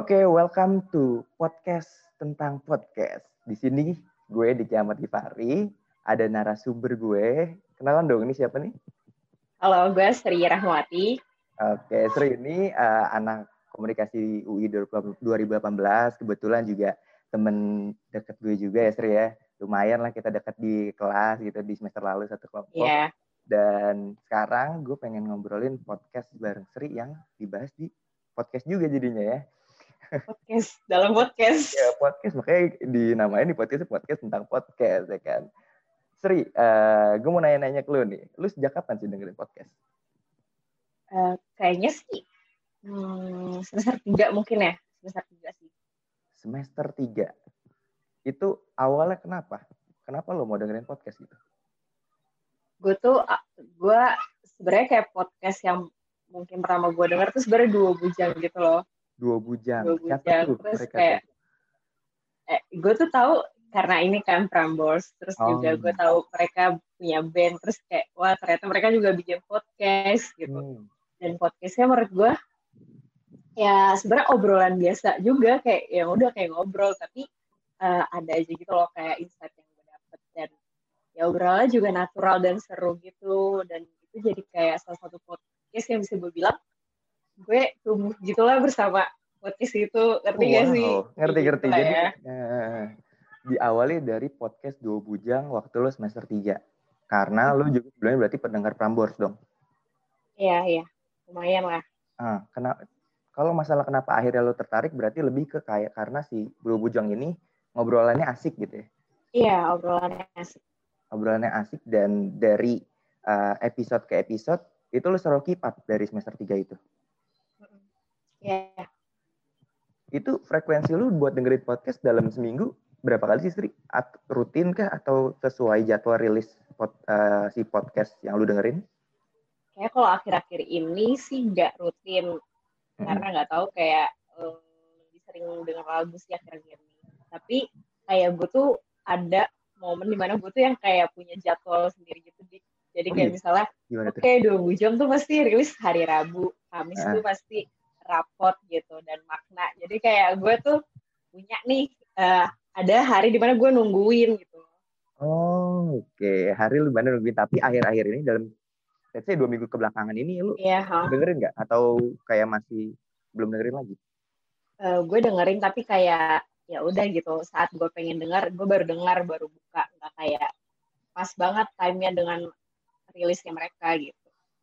Oke, okay, welcome to podcast tentang podcast. Di sini gue di Kiamat Gifari, ada narasumber gue. Kenalan dong, ini siapa nih? Halo, gue Sri Rahmawati. Oke, okay, Sri ini uh, anak komunikasi UI 2018. Kebetulan juga temen deket gue juga ya Sri ya. Lumayan lah kita deket di kelas gitu di semester lalu satu kelompok. Iya. Yeah. Dan sekarang gue pengen ngobrolin podcast bareng Sri yang dibahas di podcast juga jadinya ya podcast dalam podcast. Ya podcast. Makanya dinamain di podcast podcast tentang podcast ya kan? Sri uh, gue mau nanya-nanya ke lu nih. Lu sejak kapan sih dengerin podcast? Uh, kayaknya sih hmm, semester tiga mungkin ya. Semester tiga sih. Semester tiga. Itu awalnya kenapa? Kenapa lo mau dengerin podcast gitu? Gue tuh gue sebenarnya kayak podcast yang mungkin pertama gue denger tuh sebenarnya dua bujang gitu loh dua bujang. Dua bujang. Siapa terus kayak eh, gue tuh tahu karena ini kan Prambors, terus oh. juga gue tahu mereka punya band, terus kayak wah ternyata mereka juga bikin podcast gitu. Hmm. Dan podcastnya menurut gue ya sebenarnya obrolan biasa juga kayak ya udah kayak ngobrol tapi uh, ada aja gitu loh kayak insight yang gue dapet dan ya obrolannya juga natural dan seru gitu dan itu jadi kayak salah satu podcast yang bisa gue bilang gue tumbuh gitulah bersama. Podcast itu? Ngerti wow. gak sih? ngerti ngerti. Gitu jadi ya. eh, diawali dari podcast dua bujang waktu lo semester tiga. Karena lo juga sebelumnya berarti pendengar Prambors dong. Iya iya. Lumayan lah. Ah kenapa kalau masalah kenapa akhirnya lo tertarik berarti lebih ke kayak karena si dua bujang ini ngobrolannya asik gitu ya? Iya obrolannya asik. Obrolannya asik dan dari uh, episode ke episode itu lo selalu keep up dari semester tiga itu Iya. Yeah. Itu frekuensi lu buat dengerin podcast dalam seminggu berapa kali sih, Sri? At, rutin kah atau sesuai jadwal rilis pod, uh, si podcast yang lu dengerin? Kayak kalau akhir-akhir ini sih nggak rutin. Hmm. Karena nggak tahu kayak um, lebih sering denger lagu sih akhir-akhir ini. Tapi kayak gue tuh ada momen di mana gue tuh yang kayak punya jadwal sendiri gitu. Jadi oh kayak oh, misalnya, oke okay, dua jam tuh pasti rilis hari Rabu. Kamis uh. tuh pasti rapot gitu dan makna. Jadi kayak gue tuh punya nih uh, ada hari di mana gue nungguin gitu. Oh oke okay. hari lu mana nungguin tapi akhir-akhir ini dalam let's say dua minggu kebelakangan ini lu yeah, huh? dengerin nggak atau kayak masih belum dengerin lagi? Uh, gue dengerin tapi kayak ya udah gitu saat gue pengen dengar gue baru dengar baru buka nggak kayak pas banget time-nya dengan rilisnya mereka gitu.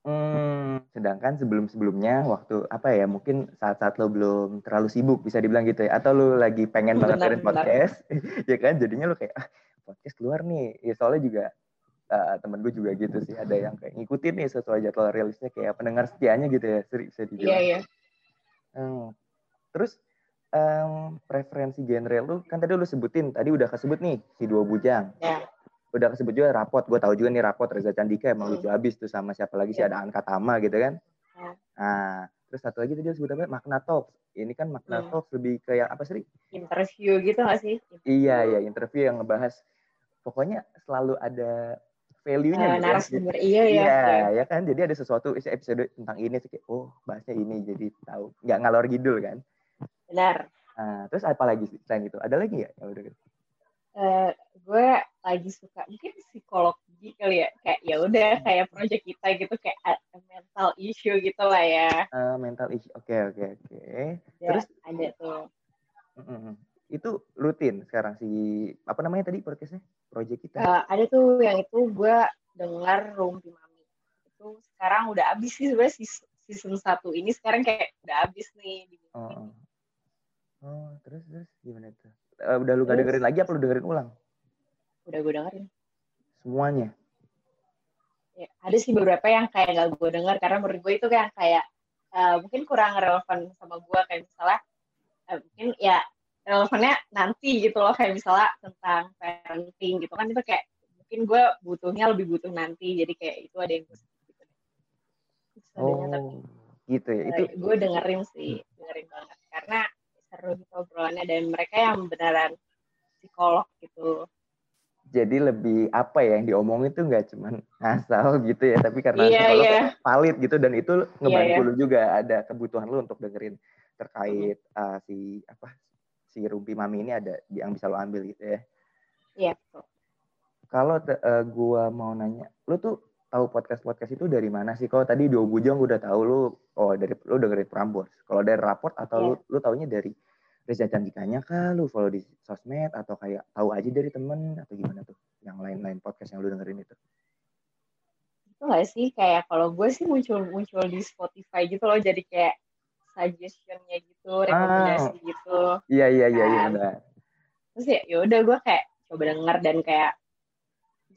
Hmm, sedangkan sebelum-sebelumnya waktu apa ya mungkin saat-saat lo belum terlalu sibuk bisa dibilang gitu ya atau lo lagi pengen banget dengerin podcast ya kan jadinya lo kayak ah, podcast keluar nih ya soalnya juga uh, temen gue juga gitu sih ada yang kayak ngikutin nih sesuai jadwal rilisnya kayak pendengar setianya gitu ya seri bisa dibilang. Iya iya. Hmm. Terus um, preferensi genre lu kan tadi lu sebutin tadi udah kesebut nih si dua bujang. Yeah udah kesebut juga rapot gue tahu juga nih rapot Reza Candika emang hmm. lucu abis tuh sama siapa lagi sih yeah. ada Anka Tama gitu kan. Yeah. nah terus satu lagi tadi sebut apa? Makna talks. Ini kan makna hmm. talks lebih kayak apa sih? Interview gitu gak sih? Iya iya interview yang ngebahas. Pokoknya selalu ada value-nya uh, gitu narasumber iya ya iya ya kan? Jadi ada sesuatu episode tentang ini sih kayak oh bahasnya ini jadi tahu. Nggak ngalor gidul kan? Benar. Nah terus apa lagi sih selain itu? Ada lagi ya yang udah uh, gue lagi suka mungkin psikologi kali ya kayak ya udah kayak project kita gitu kayak mental issue gitu lah ya. Uh, mental issue oke okay, oke okay, oke. Okay. ya, terus? ada tuh. Uh, itu rutin sekarang si apa namanya tadi podcastnya? Project kita? Uh, ada tuh yang itu gue dengar Rumpi Mami itu sekarang udah habis sih sebenarnya season satu ini sekarang kayak udah habis nih di oh, oh terus terus gimana tuh uh, udah lu gak dengerin lagi apa lu dengerin ulang? Udah gue dengerin. Semuanya? Ya, ada sih beberapa yang kayak gak gue denger karena menurut gue itu kayak kayak uh, mungkin kurang relevan sama gue kayak misalnya uh, mungkin ya relevannya nanti gitu loh kayak misalnya tentang parenting gitu kan itu kayak mungkin gue butuhnya lebih butuh nanti jadi kayak itu ada yang gue gitu. Oh, gitu ya. Itu gue dengerin sih, dengerin banget karena seru gitu obrolannya dan mereka yang beneran psikolog gitu jadi lebih apa ya yang diomongin tuh nggak cuman ngasal gitu ya tapi karena yeah, psikolog yeah. valid gitu dan itu ngebantu yeah, yeah. lu juga ada kebutuhan lu untuk dengerin terkait uh, si apa si Ruby Mami ini ada yang bisa lo ambil gitu ya. Iya. Kalau uh, gua mau nanya, lu tuh tahu podcast-podcast itu dari mana sih? Kalau tadi Dua Bujang udah tahu lu oh dari lu dengerin Prambors. Kalau dari raport atau yeah. lu lu taunya dari Reza Candikanya kah lu follow di sosmed atau kayak tahu aja dari temen atau gimana tuh? Yang lain-lain podcast yang lu dengerin itu? Itu gak sih kayak kalau gue sih muncul-muncul di Spotify gitu loh jadi kayak suggestionnya gitu, rekomendasi ah. gitu. Iya iya iya iya benar. Terus ya yaudah gue kayak coba denger dan kayak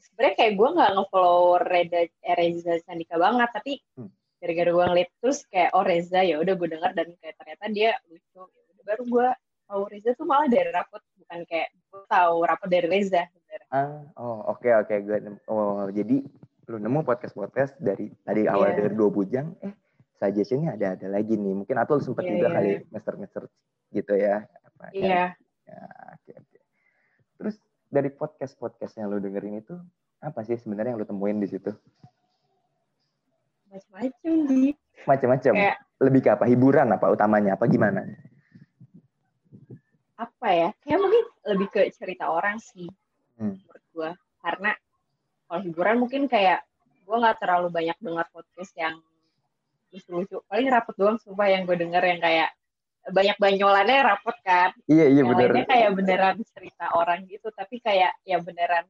sebenarnya kayak gue nggak ngefollow Reza eh, Reza Sandika banget tapi hmm. gara-gara gue ngeliat terus kayak oh Reza ya udah gue denger dan kayak ternyata dia lucu ya baru gue tahu Reza tuh malah dari rapot bukan kayak gue tahu rapot dari Reza ah oh oke okay, oke okay. gue oh jadi lu nemu podcast podcast dari tadi yeah. awal dari dua bujang eh suggestionnya ada ada lagi nih mungkin atau lu sempet yeah, juga yeah. kali master master gitu ya iya yeah. ya oke okay, oke okay. terus dari podcast podcast yang lu dengerin itu apa sih sebenarnya yang lu temuin di situ? Macam-macam sih. Macam-macam. Kayak, Lebih ke apa? Hiburan apa utamanya? Apa gimana? Apa ya? Kayak mungkin lebih ke cerita orang sih. Hmm. Menurut gue. Karena kalau hiburan mungkin kayak gue nggak terlalu banyak dengar podcast yang lucu-lucu. Paling rapet doang sumpah yang gue denger yang kayak banyak banyolannya rapot kan. Iya iya benar. kayak beneran cerita orang gitu, tapi kayak ya beneran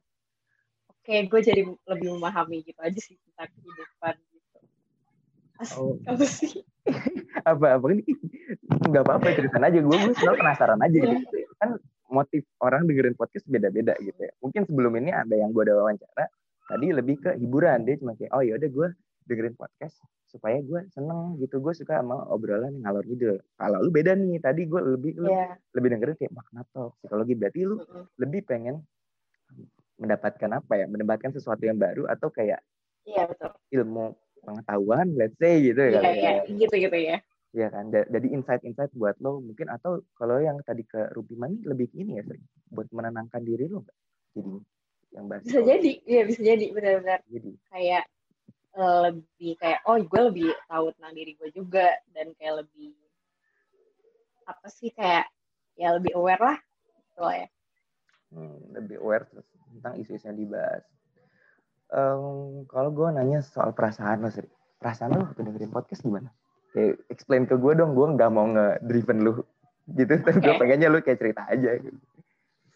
kayak gue jadi lebih memahami gitu aja sih tentang kehidupan gitu. Asik, oh. apa sih? apa apa ini nggak apa-apa ceritain aja gue gue penasaran aja gitu kan motif orang dengerin podcast beda-beda gitu ya mungkin sebelum ini ada yang gue udah wawancara tadi lebih ke hiburan dia cuma kayak oh ya udah gue dengerin podcast supaya gue seneng gitu. Gue suka sama obrolan yang ngalor gitu kalau lu beda nih tadi gue lebih yeah. lebih dengerin kayak makna talk psikologi. Berarti lu mm -hmm. lebih pengen mendapatkan apa ya? Mendapatkan sesuatu yang baru atau kayak iya betul. ilmu pengetahuan let's say gitu ya? Iya, iya gitu gitu ya. Iya kan, jadi insight-insight buat lo mungkin. Atau kalau yang tadi ke Ruby Mani lebih ini ya, sering buat menenangkan diri lo nggak? Jadi yang bahas bisa jadi, iya bisa jadi. Benar-benar. Jadi. Kayak lebih kayak oh gue lebih tahu tentang diri gue juga dan kayak lebih apa sih kayak ya lebih aware lah gitu ya. Hmm, lebih aware terus tentang isu-isu yang dibahas. Um, kalau gue nanya soal perasaan lo, sih, perasaan lo waktu dengerin podcast gimana? Kayak explain ke gue dong, gue nggak mau nge-driven lu gitu, tapi gue pengennya lu kayak cerita aja. Gitu.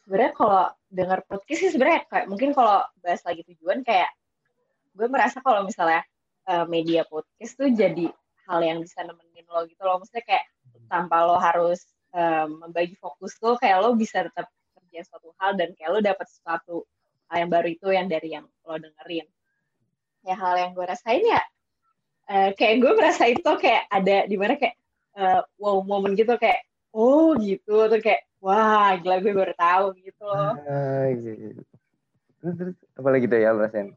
Sebenarnya kalau denger podcast sih sebenarnya kayak mungkin kalau bahas lagi tujuan kayak gue merasa kalau misalnya uh, media podcast tuh jadi hal yang bisa nemenin lo gitu loh, maksudnya kayak tanpa lo harus um, membagi fokus tuh kayak lo bisa tetap kerja suatu hal dan kayak lo dapet sesuatu hal yang baru itu yang dari yang lo dengerin. Ya hal yang gue rasain ya uh, kayak gue merasa itu kayak ada di mana kayak uh, wow momen gitu kayak oh gitu. Tuh kayak wah gila gue baru tahu gitu loh. Uh, gitu. terus terus apa lagi tuh ya lo rasain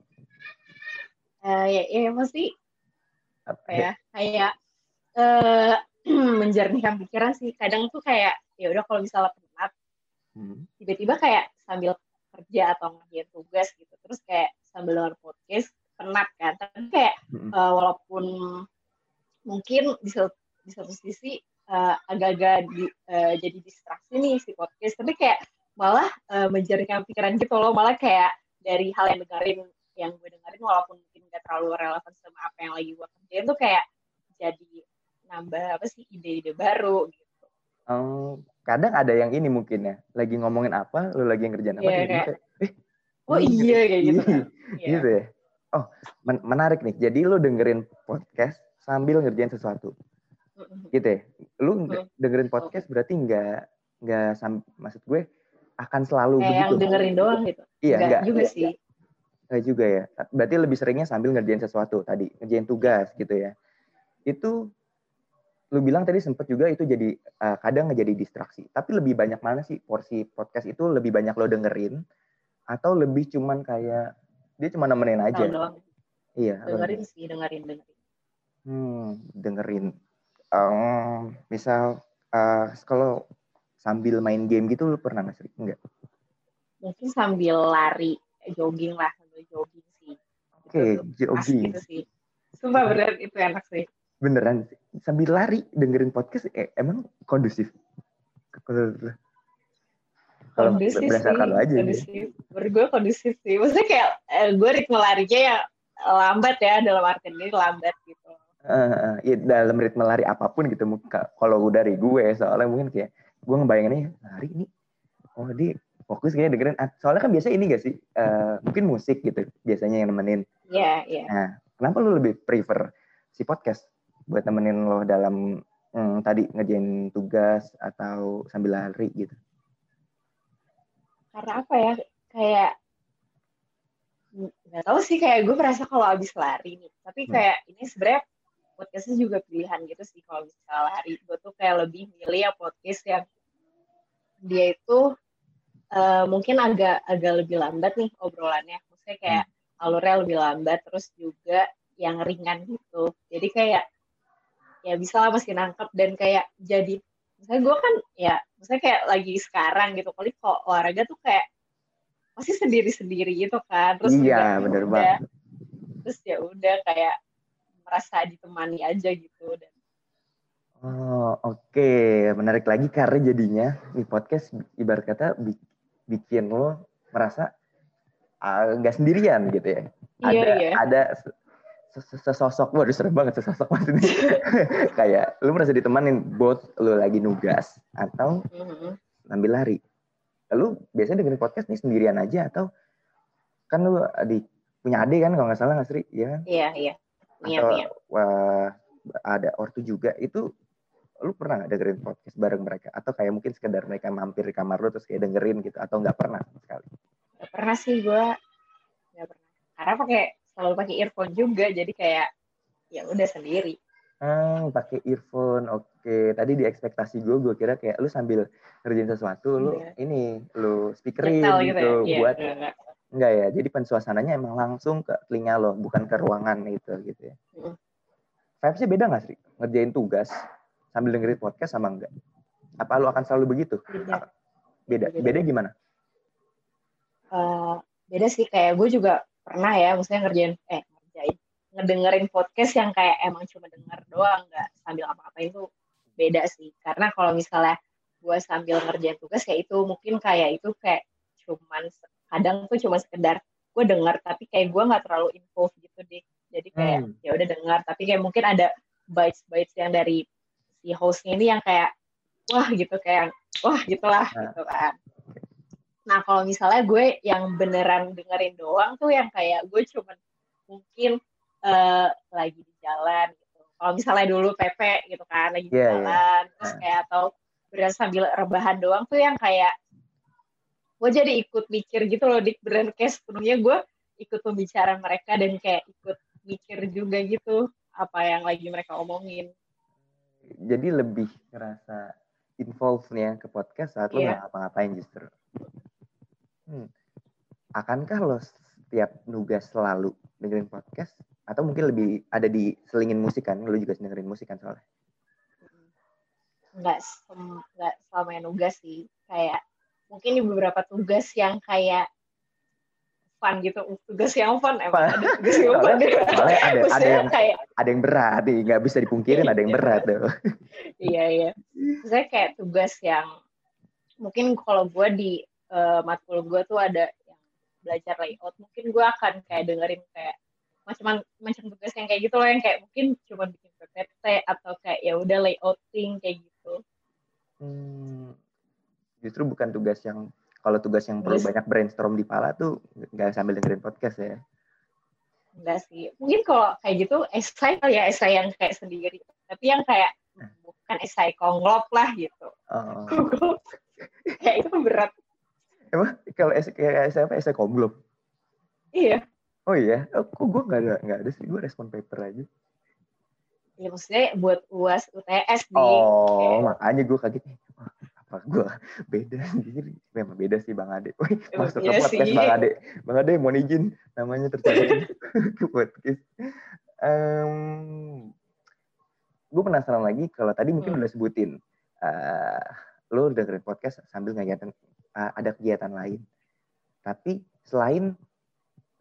uh, ya ya mesti apa ya? kayak uh, menjernihkan pikiran sih. Kadang tuh kayak ya udah kalau misalnya Hmm. tiba-tiba kayak sambil kerja atau ngerjain tugas gitu. Terus kayak sambil denger podcast penat kan. Tapi kayak hmm. uh, walaupun mungkin di satu, di satu sisi uh, agak-agak di, uh, jadi distraksi nih si podcast tapi kayak malah uh, menjadikan pikiran gitu loh. Malah kayak dari hal yang dengerin yang gue dengerin walaupun mungkin gak terlalu relevan sama apa yang lagi gue kerjain tuh kayak jadi nambah apa sih ide-ide baru gitu. Oh, kadang ada yang ini mungkin ya lagi ngomongin apa lu lagi ngerjain apa yeah, kayak, kayak eh oh iya kayak gitu kan? gitu ya. Oh men menarik nih jadi lu dengerin podcast sambil ngerjain sesuatu. Gitu ya lu dengerin podcast berarti nggak nggak maksud gue akan selalu kayak begitu. yang dengerin doang gitu. Iya enggak juga sih Enggak juga ya berarti lebih seringnya sambil ngerjain sesuatu tadi ngerjain tugas gitu ya itu lu bilang tadi sempet juga itu jadi uh, kadang ngejadi distraksi. Tapi lebih banyak mana sih porsi podcast itu lebih banyak lo dengerin atau lebih cuman kayak dia cuma nemenin aja? Doang. Iya. Dengerin sih, dengerin, dengerin. Hmm, dengerin. Um, misal uh, kalau sambil main game gitu lu pernah nggak sih? Enggak. Mungkin sambil lari, jogging lah. Oke, okay, jogging. Sumpah bener itu enak sih beneran sambil lari dengerin podcast eh, emang kondusif? Kalau kondusif sih, aja kondusif. Menurut gue kondusif sih. Maksudnya kayak eh, gue ritme larinya ya lambat ya dalam arti ini lambat gitu. Uh, ya dalam ritme lari apa pun gitu kalau dari gue soalnya mungkin kayak gue ngebayanginnya lari nih oh dia fokus kayak dengerin soalnya kan biasa ini gak sih uh, mungkin musik gitu biasanya yang nemenin iya yeah, iya yeah. nah kenapa lu lebih prefer si podcast buat nemenin lo dalam hmm, tadi ngerjain tugas atau sambil lari gitu? Karena apa ya? Kayak nggak tahu sih kayak gue merasa kalau abis lari nih. Tapi hmm. kayak hmm. ini sebenarnya podcastnya juga pilihan gitu sih kalau misalnya lari. Gue tuh kayak lebih milih ya podcast yang dia itu uh, mungkin agak agak lebih lambat nih obrolannya. Maksudnya kayak hmm. alurnya lebih lambat terus juga yang ringan gitu. Jadi kayak ya bisa lah masih nangkep dan kayak jadi misalnya gue kan ya misalnya kayak lagi sekarang gitu kali kok olahraga tuh kayak pasti sendiri-sendiri gitu kan terus iya bener banget terus ya udah kayak merasa ditemani aja gitu dan Oh oke okay. menarik lagi karena jadinya di podcast ibarat kata bikin lo merasa ah, nggak uh, sendirian gitu ya. Iya, ada iya. ada sesosok waduh serem banget sesosok maksudnya kayak lu merasa ditemanin both lu lagi nugas atau mm-hmm. lari lu biasanya dengerin podcast nih sendirian aja atau kan lu di punya adik kan kalau nggak salah nggak Sri ya iya iya iya atau wah, ada ortu juga itu lu pernah nggak dengerin podcast bareng mereka atau kayak mungkin sekedar mereka mampir di kamar lu terus kayak dengerin gitu atau nggak pernah sekali gak pernah sih gue nggak pernah karena pakai selalu pakai earphone juga jadi kayak ya udah sendiri hmm, pakai earphone oke okay. tadi di ekspektasi gue gue kira kayak lu sambil ngerjain sesuatu lu yeah. ini lu speakerin gitu, gitu ya? buat yeah, enggak. enggak ya jadi pensuasananya emang langsung ke telinga lo bukan ke ruangan itu gitu ya mm. vibesnya beda gak sih ngerjain tugas sambil dengerin podcast sama enggak? Apa lu akan selalu begitu? Beda. Beda, beda, beda gimana? Uh, beda sih. Kayak gue juga pernah ya maksudnya ngerjain eh ngerjain ngedengerin podcast yang kayak emang cuma denger doang nggak sambil apa-apa itu beda sih. Karena kalau misalnya gue sambil ngerjain tugas kayak itu mungkin kayak itu kayak cuman kadang tuh cuma sekedar gue denger tapi kayak gue nggak terlalu info gitu deh. Jadi kayak hmm. ya udah dengar tapi kayak mungkin ada bites bites yang dari si hostnya ini yang kayak wah gitu kayak wah gitulah nah. gitu kan Nah kalau misalnya gue yang beneran dengerin doang tuh yang kayak gue cuman mungkin uh, lagi di jalan gitu. Kalau misalnya dulu PP gitu kan lagi di yeah, iya. jalan, yeah. terus kayak atau beneran sambil rebahan doang tuh yang kayak gue jadi ikut mikir gitu loh di beneran kayak sepenuhnya gue ikut pembicaraan mereka dan kayak ikut mikir juga gitu apa yang lagi mereka omongin. Jadi lebih ngerasa involve-nya ke podcast saat yeah. lo iya. nggak ngapa-ngapain justru. Hmm. Akankah lo setiap nugas selalu dengerin podcast? Atau mungkin lebih ada di selingin musik kan? Lo juga dengerin musik kan soalnya? Enggak, enggak selama yang nugas sih. Kayak mungkin di beberapa tugas yang kayak fun gitu. Tugas yang fun emang ada tugas yang fun. Soalnya ada ada yang kayak, ada yang berat nih. Nggak bisa dipungkirin ada yang berat tuh. Iya iya. Saya kayak tugas yang mungkin kalau gue di uh, matkul gue tuh ada yang belajar layout. Mungkin gue akan kayak dengerin kayak macam macam tugas yang kayak gitu loh yang kayak mungkin cuma bikin PPT atau kayak ya udah layouting kayak gitu. Hmm, justru bukan tugas yang kalau tugas yang perlu banyak brainstorm di pala tuh nggak sambil dengerin podcast ya enggak sih mungkin kalau kayak gitu esai ya esai yang kayak sendiri tapi yang kayak bukan esai konglop lah gitu oh. kayak itu berat Emang kalau S kayak SMA SMA komblom? Iya. Oh iya, oh, kok gue nggak ada nggak ada sih gue respon paper aja. Ya maksudnya buat uas UTS nih. Oh okay. makanya gue kaget. Apa gue beda sendiri? Memang beda sih Bang Ade. Masuk iya ke podcast sih. Bang Ade. Bang Ade mau izin namanya tercatat ke podcast. Um, gue penasaran lagi kalau tadi mungkin hmm. udah sebutin uh, lo dengerin podcast sambil ngajarin uh, ada kegiatan lain. Tapi selain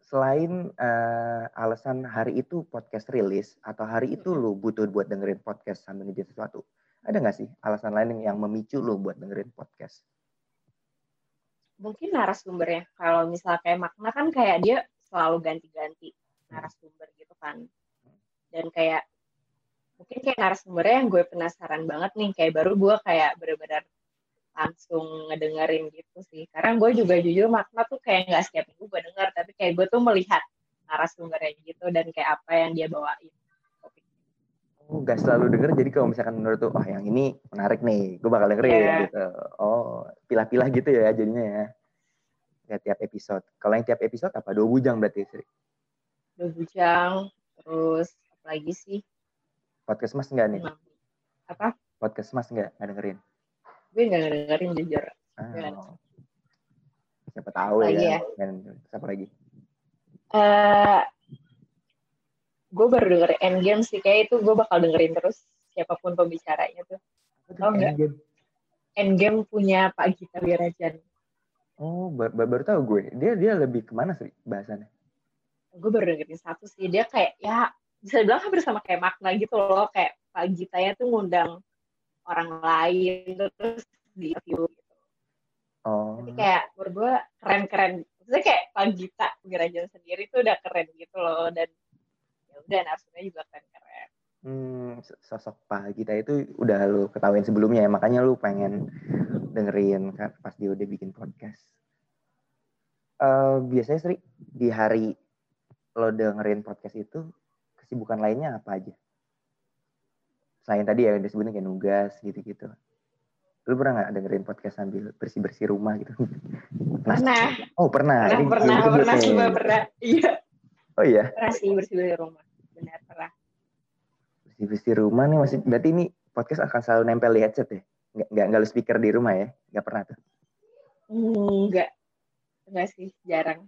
selain uh, alasan hari itu podcast rilis atau hari itu lu butuh buat dengerin podcast sambil ngerjain sesuatu, ada nggak sih alasan lain yang memicu lu buat dengerin podcast? Mungkin narasumbernya. Kalau misalnya kayak makna kan kayak dia selalu ganti-ganti narasumber gitu kan. Dan kayak mungkin kayak narasumbernya yang gue penasaran banget nih kayak baru gue kayak bener-bener langsung ngedengerin gitu sih. Karena gue juga jujur makna tuh kayak nggak setiap minggu gue denger, tapi kayak gue tuh melihat narasumbernya gitu dan kayak apa yang dia bawain. Oh, gak selalu denger, jadi kalau misalkan menurut tuh, oh yang ini menarik nih, gue bakal dengerin yeah. gitu. Oh, pilah-pilah gitu ya jadinya ya. Ya tiap episode. Kalau yang tiap episode apa? Dua bujang berarti, Sri? Dua bujang, terus apa lagi sih? Podcast Mas enggak nih? Apa? Podcast Mas enggak, enggak dengerin? gue nggak dengerin jujur oh. siapa tahu lagi ya, ya. siapa lagi uh, gue baru denger Endgame sih kayak itu gue bakal dengerin terus siapa pun pembicaranya tuh tau nggak Endgame? Endgame punya Pak Gita Wirajan oh baru, baru tahu gue dia dia lebih ke mana sih bahasannya gue baru dengerin satu sih dia kayak ya bisa bilang hampir sama kayak makna gitu loh kayak Pak Gita ya tuh ngundang orang lain terus di review gitu. Oh. Jadi kayak menurut gue keren-keren. Maksudnya kayak Pak Gita Gerajan sendiri tuh udah keren gitu loh dan ya udah narasumnya juga keren-keren. Hmm, sosok Pak Gita itu udah lu ketahuin sebelumnya ya, makanya lu pengen dengerin kan pas dia udah bikin podcast. Uh, biasanya Sri di hari lo dengerin podcast itu kesibukan lainnya apa aja? selain tadi ya disebutnya kayak nugas gitu-gitu. Lu pernah nggak dengerin podcast sambil bersih bersih rumah gitu? Pernah. Oh pernah. Pernah Ini pernah pernah juga pernah. Iya. Oh iya? Pernah sih bersih bersih rumah benar pernah bersih rumah nih masih berarti ini podcast akan selalu nempel di headset ya nggak nggak nggak lu speaker di rumah ya nggak pernah tuh enggak enggak sih jarang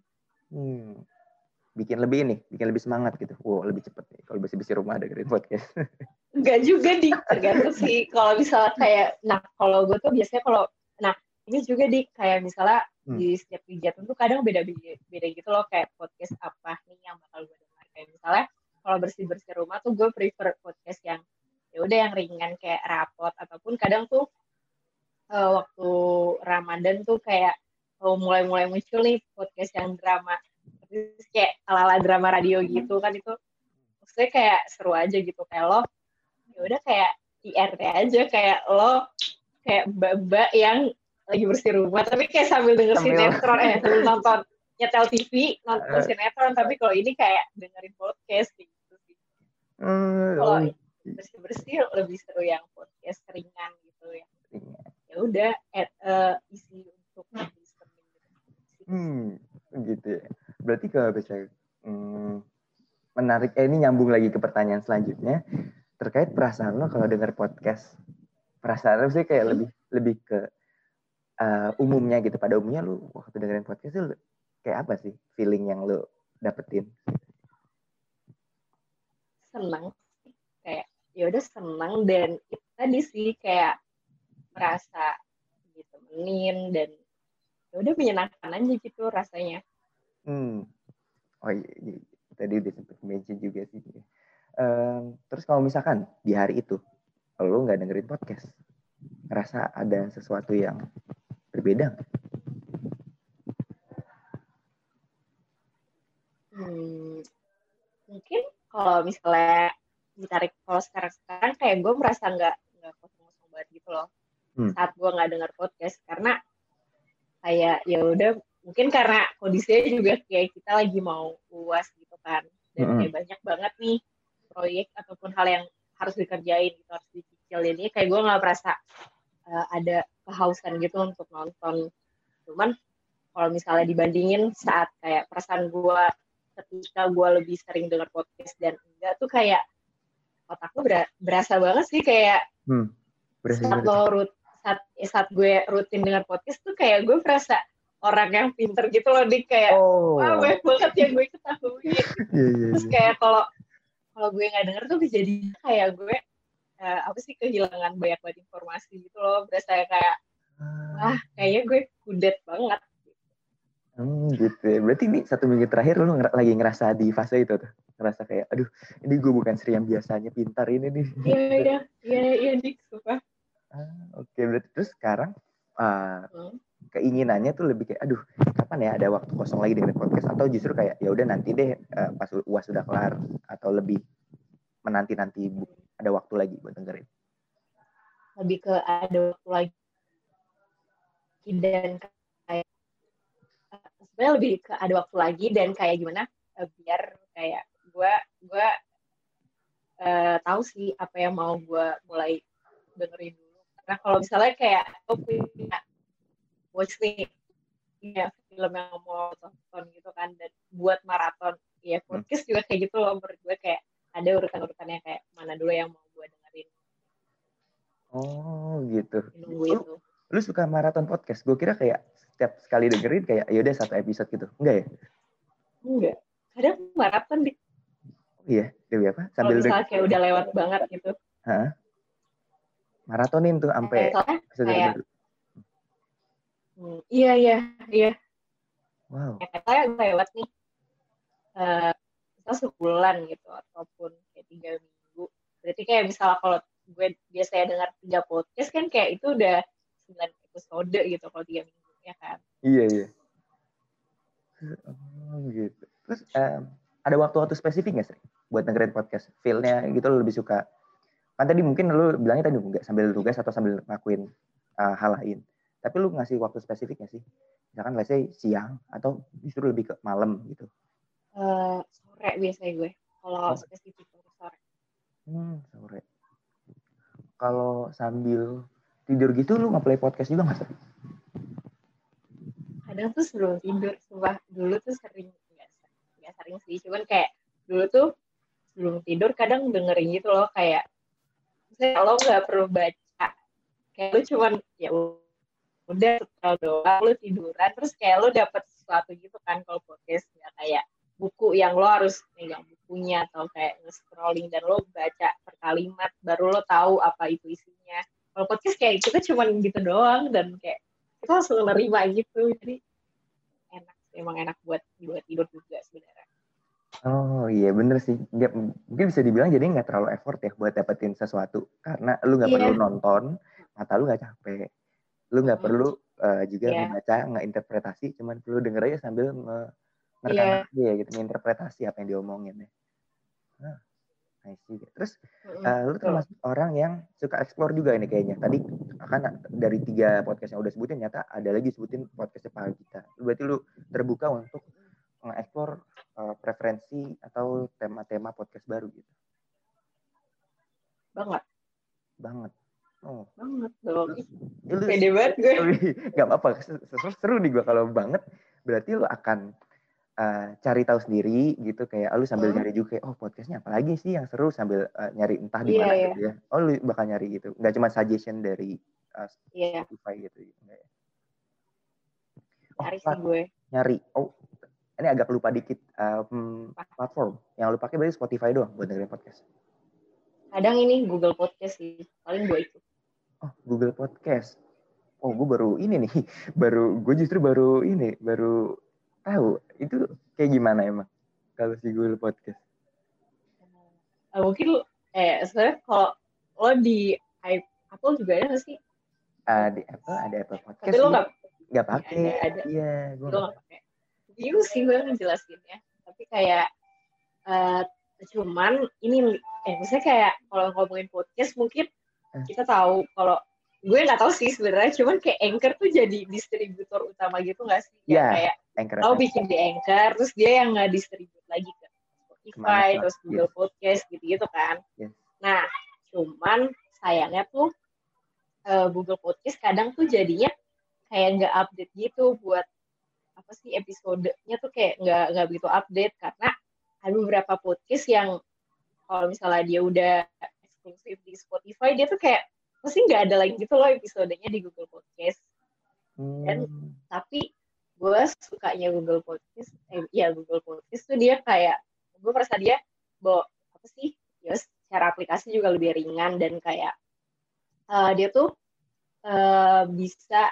hmm bikin lebih ini, bikin lebih semangat gitu. Wow, lebih cepet nih kalau bersih-bersih rumah dengerin podcast. Enggak juga di tergantung sih. Kalau misalnya kayak, nah kalau gue tuh biasanya kalau, nah ini juga di kayak misalnya hmm. di setiap kegiatan tuh kadang beda-beda beda gitu loh kayak podcast apa nih yang bakal gue dengar. Kayak kalau bersih-bersih rumah tuh gue prefer podcast yang ya udah yang ringan kayak rapot ataupun kadang tuh uh, waktu Ramadan tuh kayak oh, mulai-mulai muncul nih podcast yang drama terus kayak ala-ala drama radio gitu kan itu maksudnya kayak seru aja gitu. Kayak lo ya udah kayak IRT aja kayak lo kayak mbak yang lagi bersih rumah tapi kayak sambil denger sambil... sinetron eh sambil nonton nyetel TV nonton uh, sinetron tapi kalau ini kayak dengerin podcast gitu uh, kalau oh. bersih bersih lebih seru yang podcast ringan gitu ya. Ya udah uh, isi untuk listening gitu. hmm gitu ya. Berarti kalau bisa hmm, menarik eh, ini nyambung lagi ke pertanyaan selanjutnya. Terkait perasaan lo kalau dengar podcast. Perasaan lo sih kayak lebih lebih ke uh, umumnya gitu. Pada umumnya lo waktu dengerin podcast itu kayak apa sih feeling yang lo dapetin senang kayak ya udah senang dan itu tadi sih kayak merasa ditemenin dan ya udah menyenangkan aja gitu rasanya Hmm. Oh iya, iya, tadi udah sempat mention juga sih. Um, terus kalau misalkan di hari itu lo nggak dengerin podcast, ngerasa ada sesuatu yang berbeda? Hmm, mungkin kalau misalnya ditarik kalau sekarang sekarang kayak gue merasa nggak nggak kosong-kosong banget gitu loh hmm. saat gue nggak dengar podcast karena kayak ya udah mungkin karena kondisinya juga kayak kita lagi mau uas gitu kan dan mm-hmm. kayak banyak banget nih proyek ataupun hal yang harus dikerjain gitu harus dicicil ini kayak gue nggak merasa uh, ada kehausan gitu untuk nonton cuman kalau misalnya dibandingin saat kayak perasaan gue ketika gue lebih sering dengar podcast dan enggak tuh kayak otak gue berasa banget sih kayak hmm, saat lo rut saat, saat gue rutin dengar podcast tuh kayak gue merasa orang yang pinter gitu loh dik kayak oh. wah banyak banget yang gue ketahui yeah, yeah, terus iya. kayak kalau kalau gue nggak denger tuh bisa jadi kayak gue uh, apa sih kehilangan banyak banget informasi gitu loh berasa kayak ah. wah kayaknya gue kudet banget Hmm, gitu ya. Berarti ini satu minggu terakhir lu nger lagi ngerasa di fase itu tuh? Ngerasa kayak, aduh ini gue bukan Sri yang biasanya pintar ini nih. Iya, iya, iya, iya, sumpah. Ah, Oke, okay. berarti terus sekarang uh, hmm. keinginannya tuh lebih kayak, aduh kapan ya ada waktu kosong lagi dengan podcast atau justru kayak ya udah nanti deh uh, pas uas sudah kelar atau lebih menanti nanti ada waktu lagi buat dengerin. Lebih ke ada waktu lagi dan sebenarnya lebih ke ada waktu lagi dan kayak gimana uh, biar kayak gue gue uh, tahu sih apa yang mau gue mulai dengerin dulu. Karena kalau misalnya kayak gue punya watch nih ya film yang mau tonton gitu kan dan buat maraton ya hmm. podcast juga kayak gitu loh menurut gue kayak ada urutan-urutannya kayak mana dulu yang mau gue dengerin. Oh gitu. Nunggu itu lu suka maraton podcast? Gue kira kayak setiap sekali dengerin kayak yaudah satu episode gitu. Enggak ya? Enggak. Kadang maraton di oh, iya? Dewi apa? Sambil Kalau kayak udah lewat banget gitu. Hah? maratonin tuh sampai kayak, hmm, iya iya iya. Wow. Ya, saya lewat nih uh, kita sebulan gitu ataupun kayak tiga minggu. Berarti kayak misalnya kalau gue biasanya dengar tiga podcast kan kayak itu udah 9 episode gitu kalau tiga minggu ya kan iya iya oh, um, ada waktu-waktu spesifik nggak sih buat dengerin podcast feelnya gitu lo lebih suka? Kan tadi mungkin lo bilangnya tadi nggak sambil tugas atau sambil ngakuin uh, hal lain. Tapi lu ngasih waktu spesifik nggak sih. Misalkan let's say siang atau justru lebih ke malam gitu. Uh, sore biasanya gue. Kalau oh. spesifik sore. Hmm sore. Kalau sambil tidur gitu lu nggak play podcast juga nggak sih? Kadang tuh sebelum tidur, sumpah. Dulu tuh sering nggak sering sih, cuman kayak dulu tuh sebelum tidur kadang dengerin gitu loh kayak lo nggak perlu baca kayak lu cuman ya udah setel doang lu tiduran terus kayak lu dapet sesuatu gitu kan kalau podcast nggak kayak buku yang lo harus megang bukunya atau kayak nge-scrolling dan lo baca per kalimat baru lo tahu apa itu isinya. Kalau podcast kayak kita cuma gitu doang dan kayak kita langsung nerima gitu. Jadi enak emang enak buat buat tidur Oh iya bener sih. Nggak, mungkin bisa dibilang jadi nggak terlalu effort ya buat dapetin sesuatu karena lu nggak yeah. perlu nonton, mata lu nggak capek, lu nggak perlu uh, juga yeah. membaca, nggak interpretasi, cuman perlu denger aja sambil ngerekam yeah. aja gitu, interpretasi apa yang diomongin ya. Nah, I see. Terus uh, lu termasuk orang yang suka explore juga ini kayaknya. Tadi kan dari tiga podcast yang udah sebutin nyata ada lagi sebutin podcast Pak kita. Berarti lu terbuka untuk nge-explore uh, preferensi atau tema-tema podcast baru gitu. Banget. Banget. Oh. Banget dong. Pede banget gue. Gak apa-apa. Seru, seru nih gue kalau banget. Berarti lu akan uh, cari tahu sendiri gitu kayak lu sambil hmm. nyari juga oh podcastnya apa lagi sih yang seru sambil uh, nyari entah di yeah, mana yeah. gitu ya oh lu bakal nyari gitu nggak cuma suggestion dari uh, yeah. Spotify gitu enggak ya oh, nyari sih gue nyari oh ini agak lupa dikit um, platform yang lu pakai berarti Spotify doang buat dengerin podcast kadang ini Google Podcast sih paling gue itu oh Google Podcast oh gue baru ini nih baru gue justru baru ini baru tahu itu kayak gimana emang kalau si Google Podcast? Uh, mungkin eh sebenarnya kalau lo di Apple juga ada nggak sih? Uh, di Apple ada Apple Podcast. Tapi lo nggak nggak pakai? Iya, gue nggak pakai. Bingung sih gue ngejelasinnya. Tapi kayak uh, cuman ini eh misalnya kayak kalau ngomongin podcast mungkin uh. kita tahu kalau gue nggak tahu sih sebenarnya cuman kayak Anchor tuh jadi distributor utama gitu nggak sih yeah, kayak Anchor bikin di Anchor terus dia yang nggak distribut lagi ke Spotify terus Google yes. Podcast gitu gitu kan yes. nah cuman sayangnya tuh uh, Google Podcast kadang tuh jadinya kayak nggak update gitu buat apa sih episodenya tuh kayak nggak nggak begitu update karena ada beberapa podcast yang kalau misalnya dia udah eksklusif di Spotify dia tuh kayak pasti nggak ada lagi gitu loh episodenya di Google Podcast hmm. dan tapi gue sukanya Google Podcast eh, ya Google Podcast tuh dia kayak gue merasa dia bawa apa sih ya secara aplikasi juga lebih ringan dan kayak uh, dia tuh uh, bisa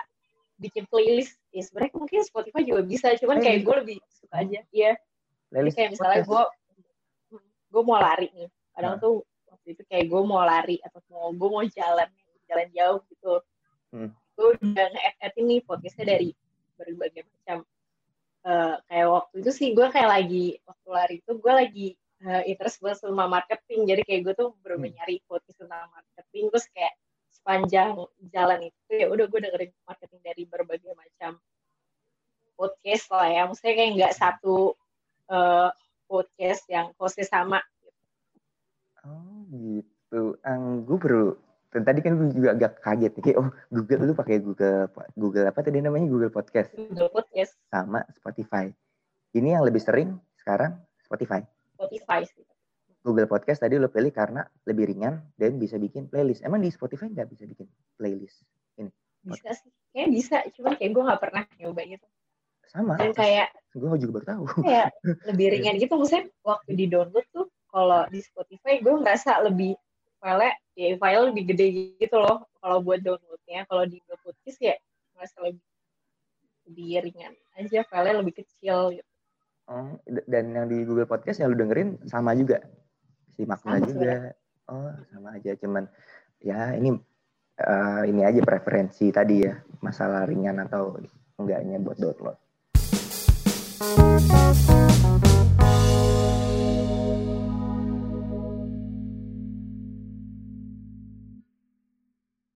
bikin playlist. Ya sebenarnya mungkin Spotify juga bisa cuman kayak gue lebih suka aja. Ya playlist kayak misalnya gue gue mau lari nih. Kadang nah. tuh waktu itu kayak gue mau lari atau mau gue mau jalan jalan jauh gitu. Hmm. gue udah nge-add ini podcastnya dari berbagai macam uh, kayak waktu itu sih gue kayak lagi waktu lari itu gue lagi uh, interest gue sama marketing. Jadi kayak gue tuh baru hmm. nyari podcast tentang marketing terus kayak sepanjang jalan itu ya udah gue dengerin marketing dari berbagai macam podcast lah ya maksudnya kayak nggak satu uh, podcast yang hostnya sama Oh gitu. Ang gue baru dan tadi kan gue juga agak kaget nih, kayak oh Google lu pakai Google Google apa tadi namanya Google Podcast. Google Podcast. Sama Spotify. Ini yang lebih sering sekarang Spotify. Spotify sih. Google Podcast tadi lo pilih karena lebih ringan dan bisa bikin playlist. Emang di Spotify nggak bisa bikin playlist ini? Bisa sih, kayak bisa. Cuma kayak gue nggak pernah nyoba gitu. Sama. Dan kayak gue juga baru tahu. Kayak lebih ringan gitu. Maksudnya waktu di download tuh kalau di Spotify gue ngerasa lebih file ya file lebih gede gitu loh kalau buat downloadnya kalau di Google Podcast ya ngerasa lebih lebih ringan aja file lebih kecil gitu. Oh, dan yang di Google Podcast yang lu dengerin sama juga si makna sama juga. Sebenernya. Oh, sama aja cuman ya ini uh, ini aja preferensi tadi ya, masalah ringan atau enggaknya buat download.